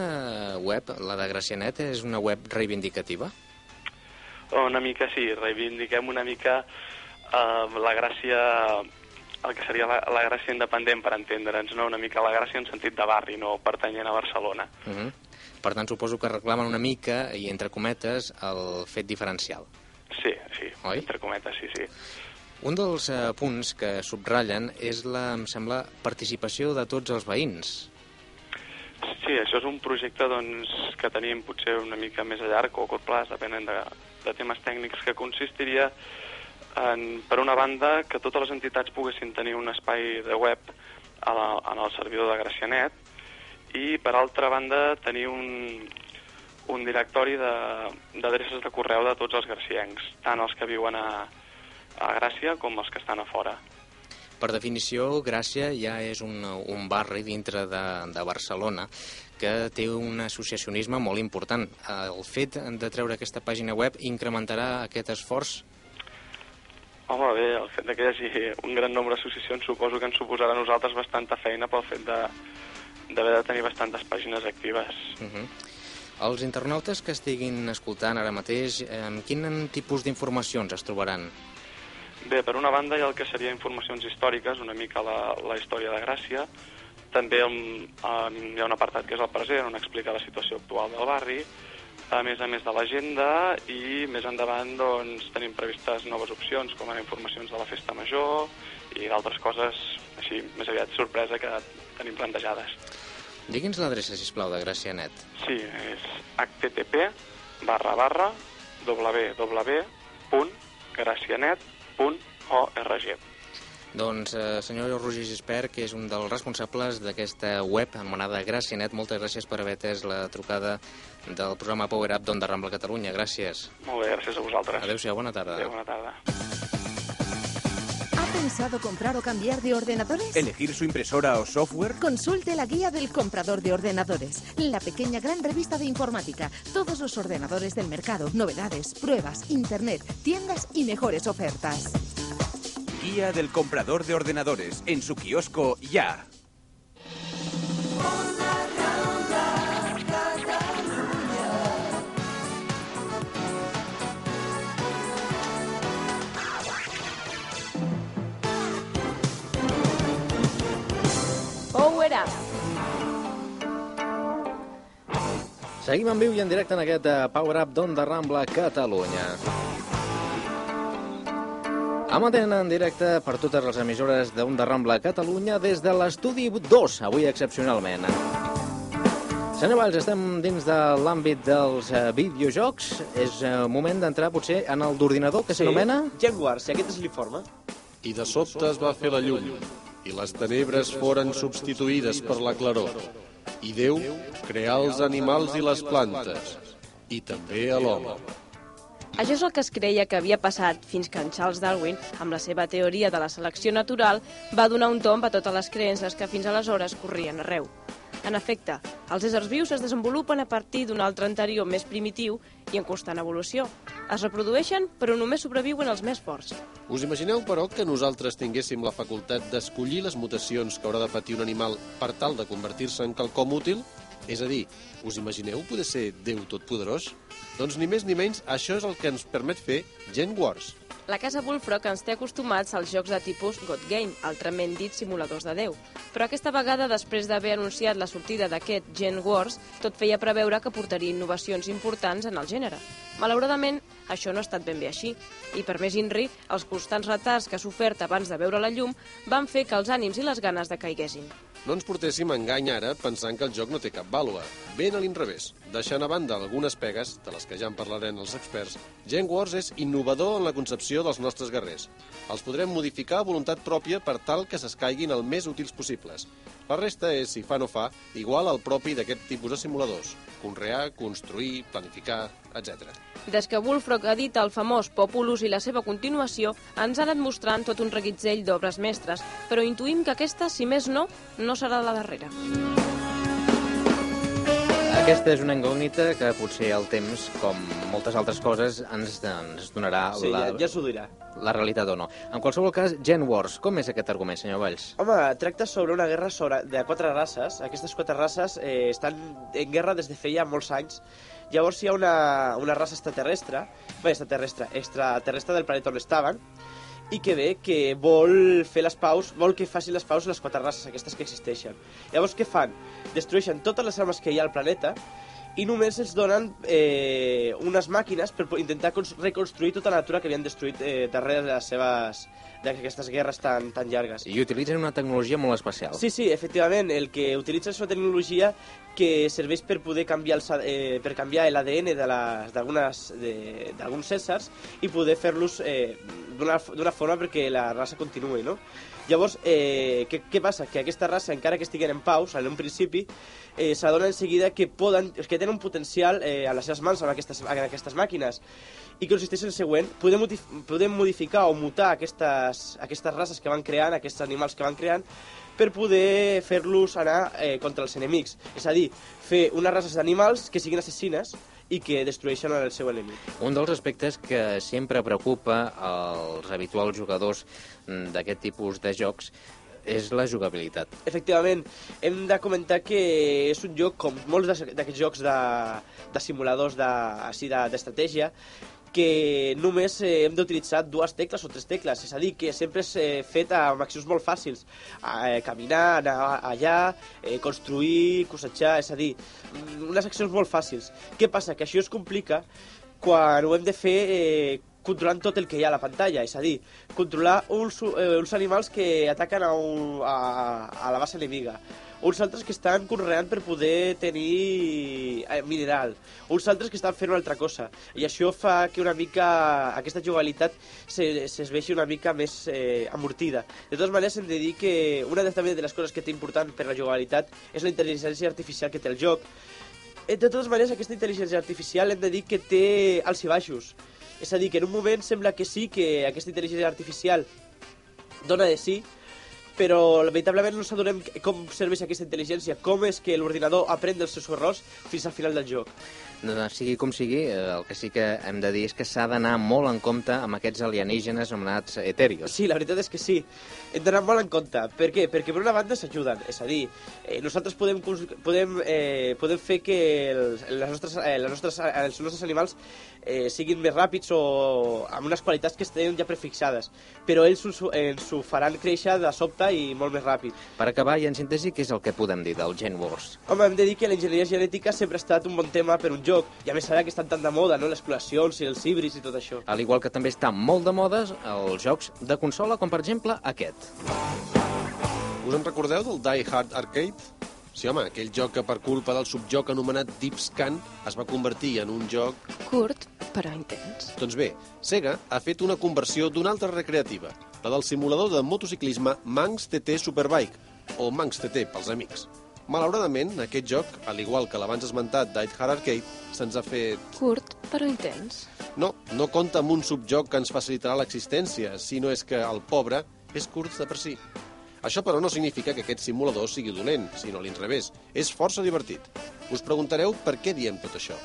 web, la de Gracianet, és una web reivindicativa? Una mica sí, reivindiquem una mica eh, la gràcia, el que seria la, la gràcia independent, per entendre'ns, no? una mica la gràcia en sentit de barri, no pertanyent a Barcelona. Uh -huh. Per tant, suposo que reclamen una mica, i entre cometes, el fet diferencial. Sí, sí, Oi? entre cometes, sí, sí. Un dels eh, punts que subratllen és la, em sembla, participació de tots els veïns. Sí, això és un projecte doncs, que tenim potser una mica més a llarg o a curt plaç, depenent de, de temes tècnics, que consistiria en, per una banda, que totes les entitats poguessin tenir un espai de web a la, en el servidor de Gracianet i, per altra banda, tenir un, un directori d'adreces de, de correu de tots els graciencs, tant els que viuen a, a Gràcia com els que estan a fora. Per definició, Gràcia ja és un, un barri dintre de, de Barcelona que té un associacionisme molt important. El fet de treure aquesta pàgina web incrementarà aquest esforç? Home, bé, el fet de que hi hagi un gran nombre d'associacions suposo que ens suposarà a nosaltres bastanta feina pel fet de d'haver de tenir bastantes pàgines actives. Uh -huh. Els internautes que estiguin escoltant ara mateix, eh, quin tipus d'informacions es trobaran? Bé, per una banda hi ha el que seria informacions històriques, una mica la, la història de Gràcia, també um, um, hi ha un apartat que és el present, on explica la situació actual del barri, a més a més de l'agenda, i més endavant doncs, tenim previstes noves opcions, com ara informacions de la festa major i d'altres coses així més aviat sorpresa que tenim plantejades. Digui'ns l'adreça, sisplau, de Gracianet. Sí, és http barra barra www.gracianet.org. Doncs, eh, senyor Roger Gispert, que és un dels responsables d'aquesta web anomenada Gracianet, moltes gràcies per haver atès la trucada del programa Power Up d'Onda Rambla Catalunya. Gràcies. Molt bé, gràcies a vosaltres. Adéu-siau, bona tarda. Adéu, bona tarda. ¿Ha pensado comprar o cambiar de ordenadores? ¿Elegir su impresora o software? Consulte la guía del comprador de ordenadores, la pequeña gran revista de informática, todos los ordenadores del mercado, novedades, pruebas, internet, tiendas y mejores ofertas. Guía del comprador de ordenadores. En su kiosco ya. Power Up. Seguim en viu i en directe en aquest eh, Power Up d'Onda Rambla Catalunya. Amatent en directe per totes les emissores d'Onda Rambla Catalunya des de l'estudi 2, avui excepcionalment. Senyor Valls, estem dins de l'àmbit dels eh, videojocs. És eh, moment d'entrar potser en el d'ordinador, que s'anomena... Gen Wars, si aquest és l'informe. I de sobte es va fer la llum, i les tenebres foren substituïdes per la claror. I Déu creà els animals i les plantes, i també a l'home. Això és el que es creia que havia passat fins que en Charles Darwin, amb la seva teoria de la selecció natural, va donar un tomb a totes les creences que fins aleshores corrien arreu. En efecte, els éssers vius es desenvolupen a partir d'un altre anterior més primitiu i en constant evolució. Es reprodueixen, però només sobreviuen els més forts. Us imagineu, però, que nosaltres tinguéssim la facultat d'escollir les mutacions que haurà de patir un animal per tal de convertir-se en quelcom útil? És a dir, us imagineu poder ser Déu Totpoderós? Doncs ni més ni menys, això és el que ens permet fer Gen Wars. La casa Bullfrog ens té acostumats als jocs de tipus God Game, altrament dit simuladors de Déu. Però aquesta vegada, després d'haver anunciat la sortida d'aquest Gen Wars, tot feia preveure que portaria innovacions importants en el gènere. Malauradament, això no ha estat ben bé així, i per més inri, els constants retards que ha sofert abans de veure la llum van fer que els ànims i les ganes decaiguessin. No ens portéssim a engany ara pensant que el joc no té cap vàlua. Ben a l'inrevés. Deixant a banda algunes pegues, de les que ja en parlarem els experts, Gen Wars és innovador en la concepció dels nostres guerrers. Els podrem modificar a voluntat pròpia per tal que s'escaiguin el més útils possibles. La resta és, si fa no fa, igual al propi d'aquest tipus de simuladors. Conrear, construir, planificar, etc. Des que Bullfrog edita el famós Populus i la seva continuació, ens ha anat mostrant tot un reguitzell d'obres mestres, però intuïm que aquesta, si més no, no serà la darrera. Aquesta és una incògnita que potser el temps, com moltes altres coses, ens, ens donarà Sí, la, ja, ja s'ho dirà. La realitat o no. En qualsevol cas, Gen Wars, com és aquest argument, senyor Valls? Home, tracta sobre una guerra sobre, de quatre races. Aquestes quatre races eh, estan en guerra des de feia molts anys. Llavors hi ha una, una raça extraterrestre, bé, extraterrestre, extraterrestre del planeta on estaven, i que ve que vol fer les paus, vol que facin les paus les quatre races aquestes que existeixen. Llavors què fan? Destrueixen totes les armes que hi ha al planeta i només els donen eh, unes màquines per intentar cons- reconstruir tota la natura que havien destruït eh, darrere de les seves d'aquestes guerres tan, tan llargues. I utilitzen una tecnologia molt especial. Sí, sí, efectivament, el que utilitza és una tecnologia que serveix per poder canviar els, eh, per canviar l'ADN d'alguns éssers i poder fer-los eh, d'una forma perquè la raça continuï, no? Llavors, eh, què, què passa? Que aquesta raça, encara que estiguen en paus, en un principi, eh, s'adona en seguida que, poden, que tenen un potencial eh, a les seves mans amb aquestes, amb aquestes màquines i consisteix en el següent, podem, podem modificar o mutar aquestes, aquestes races que van creant, aquests animals que van creant, per poder fer-los anar eh, contra els enemics. És a dir, fer unes races d'animals que siguin assassines i que destrueixen el seu enemic. Un dels aspectes que sempre preocupa als habituals jugadors d'aquest tipus de jocs és la jugabilitat. Efectivament, hem de comentar que és un joc, com molts d'aquests jocs de, de simuladors de, així de- d'estratègia, que només eh, hem d'utilitzar dues tecles o tres tecles, és a dir, que sempre és eh, fet amb accions molt fàcils, eh, caminar, anar allà, eh, construir, cosetjar, és a dir, mm, unes accions molt fàcils. Què passa? Que això es complica quan ho hem de fer eh, controlant tot el que hi ha a la pantalla, és a dir, controlar uns, eh, uns animals que ataquen a, un, a, a la base enemiga, uns altres que estan conreant per poder tenir eh, mineral, uns altres que estan fent una altra cosa, i això fa que una mica aquesta jugabilitat se, se es vegi una mica més eh, amortida. De totes maneres, hem de dir que una de, també de les coses que té important per la jugabilitat és la intel·ligència artificial que té el joc, Eh, de totes maneres, aquesta intel·ligència artificial hem de dir que té alts i baixos. És a dir, que en un moment sembla que sí, que aquesta intel·ligència artificial dona de sí, però veritablement no s'adonem com serveix aquesta intel·ligència, com és que l'ordinador aprèn dels seus errors fins al final del joc. No, sigui com sigui, eh, el que sí que hem de dir és que s'ha d'anar molt en compte amb aquests alienígenes anomenats eterios. Sí, la veritat és que sí. Hem d'anar molt en compte. Per què? Perquè per una banda s'ajuden. És a dir, eh, nosaltres podem, podem, eh, podem fer que els, les nostres, eh, les nostres, eh, els nostres animals eh, siguin més ràpids o amb unes qualitats que estén ja prefixades. Però ells ens, ho- ens ho faran créixer de sobte i molt més ràpid. Per acabar, i en síntesi, què és el que podem dir del Gen Wars? Home, hem de dir que l'enginyeria genètica sempre ha estat un bon tema per un joc, i a més ara que estan tan de moda, no?, les clonacions i els híbrids i tot això. Al igual que també està molt de modes els jocs de consola, com per exemple aquest. Us en recordeu del Die Hard Arcade? Sí, home, aquell joc que per culpa del subjoc anomenat Deep Scan es va convertir en un joc... Curt, però intens. Doncs bé, Sega ha fet una conversió d'una altra recreativa, la del simulador de motociclisme Manx TT Superbike, o Manx TT pels amics. Malauradament, aquest joc, al igual que l'abans esmentat Die Hard Arcade, se'ns ha fet... Curt, però intens. No, no compta amb un subjoc que ens facilitarà l'existència, sinó és que el pobre és curt de per si. Això, però, no significa que aquest simulador sigui dolent, sinó a l'inrevés. És força divertit. Us preguntareu per què diem tot això.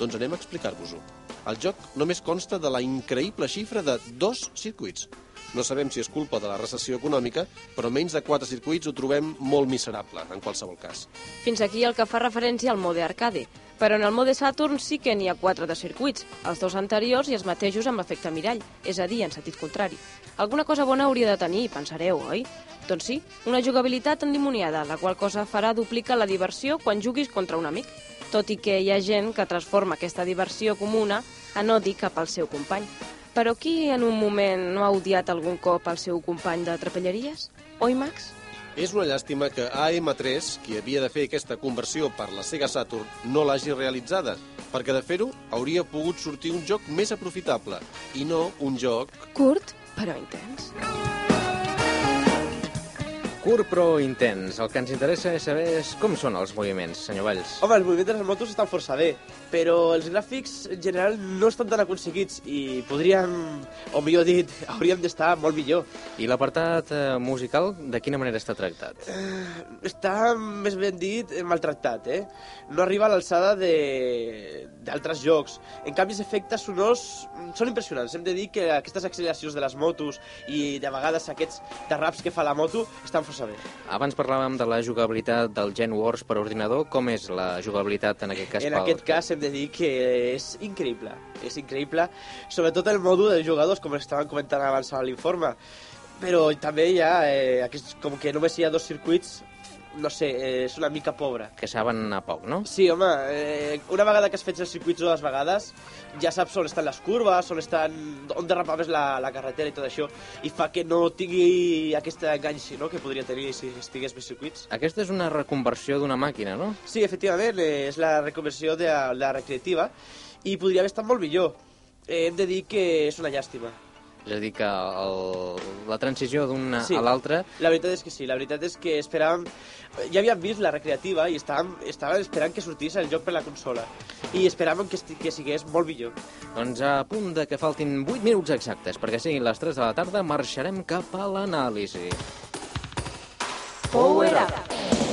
Doncs anem a explicar-vos-ho. El joc només consta de la increïble xifra de dos circuits. No sabem si és culpa de la recessió econòmica, però menys de quatre circuits ho trobem molt miserable, en qualsevol cas. Fins aquí el que fa referència al mode arcade, però en el mode Saturn sí que n'hi ha quatre de circuits, els dos anteriors i els mateixos amb l'efecte mirall, és a dir, en sentit contrari. Alguna cosa bona hauria de tenir, pensareu, oi? Doncs sí, una jugabilitat endimoniada, la qual cosa farà duplicar la diversió quan juguis contra un amic, tot i que hi ha gent que transforma aquesta diversió comuna en odi cap al seu company. Però qui en un moment no ha odiat algun cop el seu company de trapelleries? Oi, Max? És una llàstima que AM3, qui havia de fer aquesta conversió per la Sega Saturn, no l'hagi realitzada, perquè de fer-ho hauria pogut sortir un joc més aprofitable, i no un joc... Curt, però intens. Curt però intens. El que ens interessa és saber és com són els moviments, senyor Valls. Home, els moviments de les motos estan força bé, però els gràfics en general no estan tan aconseguits i podríem, o millor dit, hauríem d'estar molt millor. I l'apartat eh, musical, de quina manera està tractat? Està, més ben dit, maltractat, eh? No arriba a l'alçada de- d'altres jocs. En canvi, els efectes sonors mm, són impressionants. Hem de dir que aquestes acceleracions de les motos i de vegades aquests derraps que fa la moto estan força bé. Abans parlàvem de la jugabilitat del Gen Wars per ordinador. Com és la jugabilitat en aquest cas? En pel- aquest cas hem de dir que és increïble, és increïble, sobretot el mòdul dels jugadors, com estaven comentant abans a l'informe. Però també hi ha, eh, aquest, com que només hi ha dos circuits, no sé, eh, és una mica pobre. Que saben a poc, no? Sí, home, eh, una vegada que has fet els circuits dues vegades, ja saps on estan les curves, on, estan, on derrapa més la, la carretera i tot això, i fa que no tingui aquest enganx no?, que podria tenir si estigués més circuits. Aquesta és una reconversió d'una màquina, no? Sí, efectivament, eh, és la reconversió de la, la recreativa i podria haver estat molt millor. Eh, hem de dir que és una llàstima. És a dir, que el, la transició d'una Sí. a l'altra... La veritat és que sí, la veritat és que esperàvem... Ja havíem vist la recreativa i estàvem, estàvem esperant que sortís el joc per la consola. I esperàvem que, que sigués molt millor. Doncs a punt de que faltin 8 minuts exactes, perquè siguin les 3 de la tarda, marxarem cap a l'anàlisi. Power Up.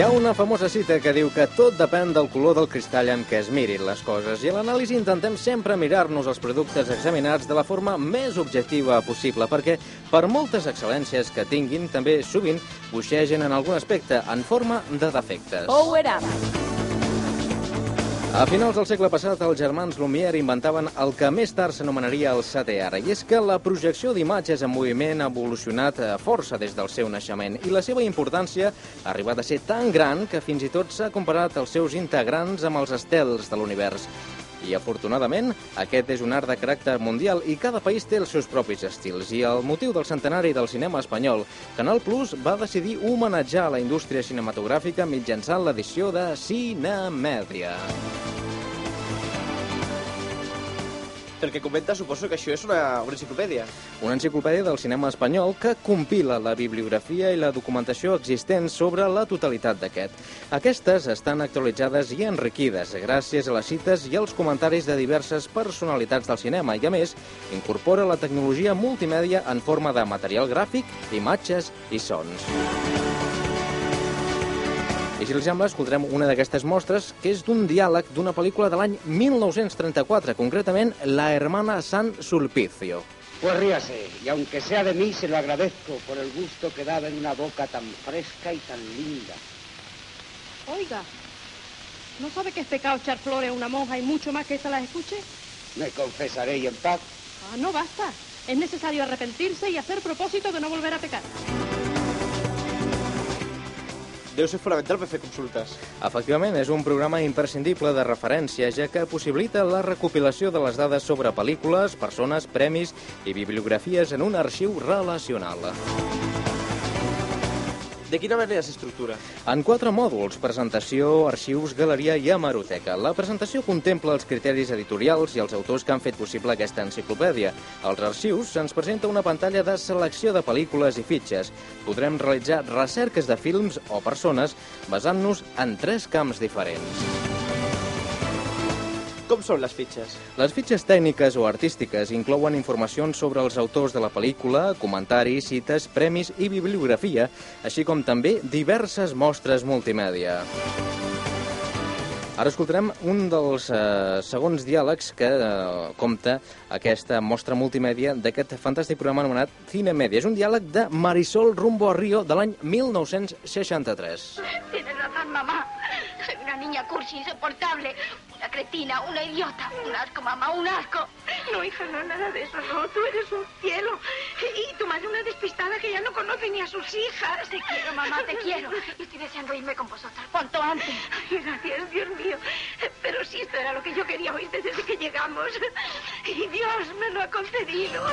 Hi ha una famosa cita que diu que tot depèn del color del cristall amb què es mirin les coses i a l'anàlisi intentem sempre mirar-nos els productes examinats de la forma més objectiva possible perquè per moltes excel·lències que tinguin també sovint boixegen en algun aspecte en forma de defectes. Power Up. A finals del segle passat, els germans Lumière inventaven el que més tard s'anomenaria el CTR, i és que la projecció d'imatges en moviment ha evolucionat eh, força des del seu naixement, i la seva importància ha arribat a ser tan gran que fins i tot s'ha comparat els seus integrants amb els estels de l'univers. I, afortunadament, aquest és un art de caràcter mundial i cada país té els seus propis estils. I el motiu del centenari del cinema espanyol, Canal Plus va decidir homenatjar la indústria cinematogràfica mitjançant l'edició de Cinemèdia. Pel que comenta, suposo que això és una, una enciclopèdia. Una enciclopèdia del cinema espanyol que compila la bibliografia i la documentació existent sobre la totalitat d'aquest. Aquestes estan actualitzades i enriquides gràcies a les cites i als comentaris de diverses personalitats del cinema i, a més, incorpora la tecnologia multimèdia en forma de material gràfic, imatges i sons. I si els sembla, escoltarem una d'aquestes mostres, que és d'un diàleg d'una pel·lícula de l'any 1934, concretament La hermana San Sulpicio. Pues ríase, y aunque sea de mí, se lo agradezco por el gusto que daba en una boca tan fresca y tan linda. Oiga, ¿no sabe que es pecado echar flores a una monja y mucho más que esta las escuche? Me confesaré y en paz. Ah, no basta. Es necesario arrepentirse y hacer propósito de no volver a pecar. Deu ser fonamental per fer consultes. Efectivament, és un programa imprescindible de referència, ja que possibilita la recopilació de les dades sobre pel·lícules, persones, premis i bibliografies en un arxiu relacional. De quina manera s'estructura? En quatre mòduls, presentació, arxius, galeria i hemeroteca. La presentació contempla els criteris editorials i els autors que han fet possible aquesta enciclopèdia. Als arxius se'ns presenta una pantalla de selecció de pel·lícules i fitxes. Podrem realitzar recerques de films o persones basant-nos en tres camps diferents. Com són les fitxes? Les fitxes tècniques o artístiques inclouen informacions sobre els autors de la pel·lícula, comentaris, cites, premis i bibliografia, així com també diverses mostres multimèdia. Ara escoltarem un dels eh, segons diàlegs que eh, compta aquesta mostra multimèdia d'aquest fantàstic programa anomenat Cinemèdia. És un diàleg de Marisol Rumbo a Río de l'any 1963. Tienes razón, mamá. Soy una niña niña cursi, insoportable. Una cretina, una idiota. Un asco, mamá, un asco. No, hija, no, nada de eso, no. Tú eres un cielo. Y tu madre una despistada que ya no conoce ni a sus hijas. Te quiero, mamá, te quiero. Y estoy deseando irme con vosotras cuanto antes. Ay, gracias, Dios mío. Pero sí, esto era lo que yo quería oír desde que llegamos. Y Dios me lo ha concedido.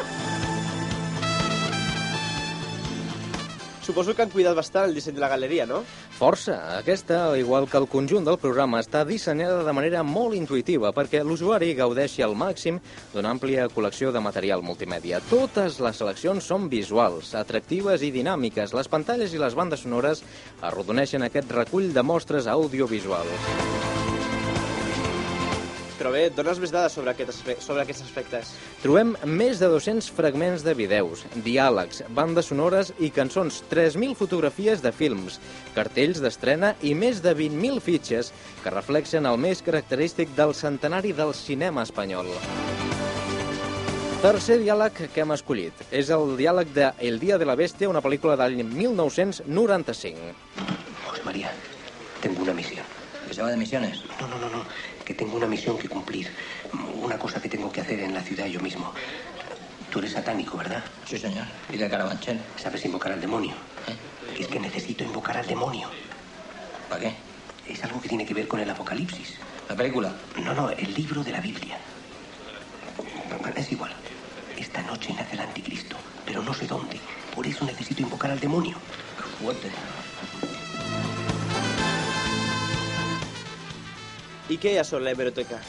Suposo que han cuidat bastant el disseny de la galeria, no? Força. Aquesta, igual que el conjunt del programa, està dissenyada de manera molt intuïtiva perquè l'usuari gaudeixi al màxim d'una àmplia col·lecció de material multimèdia. Totes les seleccions són visuals, atractives i dinàmiques. Les pantalles i les bandes sonores arrodoneixen aquest recull de mostres audiovisuals. Però bé, dones més dades sobre, aquest aspe sobre aquests aspectes. Trobem més de 200 fragments de vídeos, diàlegs, bandes sonores i cançons, 3.000 fotografies de films, cartells d'estrena i més de 20.000 fitxes que reflexen el més característic del centenari del cinema espanyol. Tercer diàleg que hem escollit és el diàleg de El dia de la bèstia, una pel·lícula del 1995. José María, tengo una misión. ¿Que se va de misiones? No, no, no, no. Que tengo una misión que cumplir. Una cosa que tengo que hacer en la ciudad yo mismo. Tú eres satánico, ¿verdad? Sí, señor. Y de Carabanchel. ¿Sabes invocar al demonio? ¿Eh? Es que necesito invocar al demonio. ¿Para qué? Es algo que tiene que ver con el Apocalipsis. ¿La película? No, no, el libro de la Biblia. Es igual. Esta noche nace el anticristo, pero no sé dónde. Por eso necesito invocar al demonio. Fuerte. I què hi ha sobre la hemeroteca?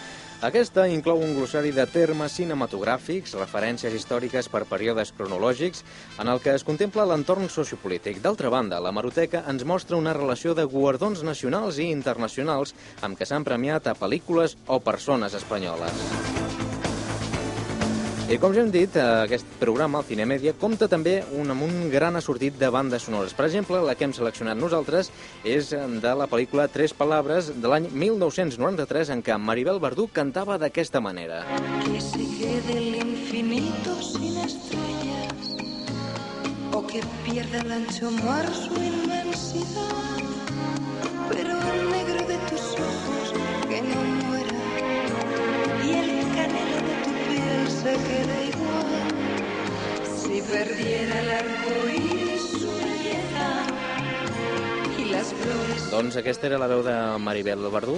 Aquesta inclou un glossari de termes cinematogràfics, referències històriques per períodes cronològics, en el que es contempla l'entorn sociopolític. D'altra banda, la Maroteca ens mostra una relació de guardons nacionals i internacionals amb què s'han premiat a pel·lícules o persones espanyoles. I com ja hem dit, eh, aquest programa, el Cinemèdia, compta també un, amb un gran assortit de bandes sonores. Per exemple, la que hem seleccionat nosaltres és eh, de la pel·lícula Tres Palabres de l'any 1993, en què Maribel Verdú cantava d'aquesta manera. Que se quede el infinito sin estrellas o que pierda el ancho mar su inmensidad, pero el negro de tus ojos que no se quede igual. Si perdiera el arco iris su belleza y las flores Doncs aquesta era la veu de Maribel Verdú.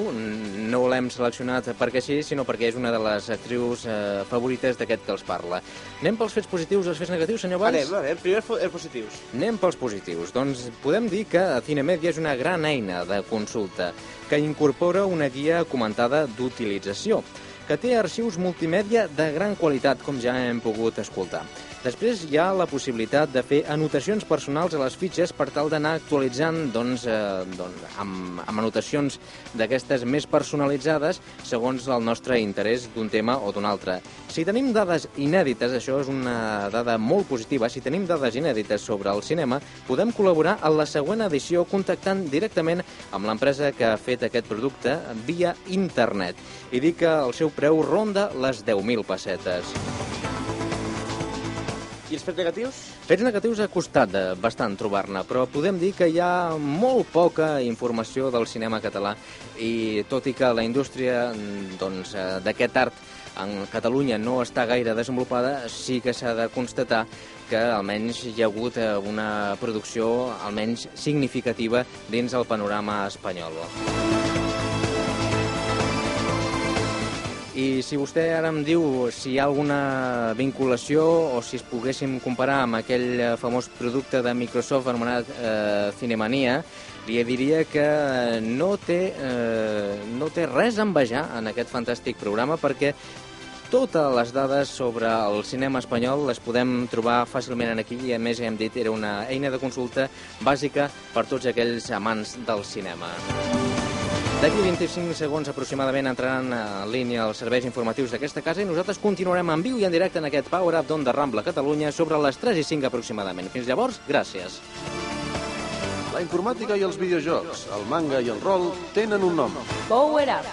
No l'hem seleccionat perquè sí, sinó perquè és una de les actrius eh, favorites d'aquest que els parla. Anem pels fets positius i els fets negatius, senyor Valls? Anem, anem. Primer els positius. Anem pels positius. Doncs podem dir que Cinemedia és una gran eina de consulta que incorpora una guia comentada d'utilització, que té arxius multimèdia de gran qualitat, com ja hem pogut escoltar. Després hi ha la possibilitat de fer anotacions personals a les fitxes per tal d'anar actualitzant doncs, eh, doncs, amb, amb anotacions d'aquestes més personalitzades segons el nostre interès d'un tema o d'un altre. Si tenim dades inèdites, això és una dada molt positiva, si tenim dades inèdites sobre el cinema, podem col·laborar en la següent edició contactant directament amb l'empresa que ha fet aquest producte via internet. I dir que el seu preu ronda les 10.000 pessetes. I els fets negatius? Fets negatius ha costat de bastant trobar-ne, però podem dir que hi ha molt poca informació del cinema català i tot i que la indústria mm, doncs, eh, d'aquest art en Catalunya no està gaire desenvolupada, sí que s'ha de constatar que almenys hi ha hagut eh, una producció almenys significativa dins el panorama espanyol. I si vostè ara em diu si hi ha alguna vinculació o si es poguéssim comparar amb aquell eh, famós producte de Microsoft anomenat eh, Cinemania, li diria que no té, eh, no té res a envejar en aquest fantàstic programa perquè totes les dades sobre el cinema espanyol les podem trobar fàcilment aquí i a més hem dit era una eina de consulta bàsica per tots aquells amants del cinema. D'aquí 25 segons aproximadament entraran en línia els serveis informatius d'aquesta casa i nosaltres continuarem en viu i en directe en aquest Power Up d'Onda Rambla Catalunya sobre les 3 i 5 aproximadament. Fins llavors, gràcies. La informàtica i els videojocs, el manga i el rol tenen un nom. Power Up,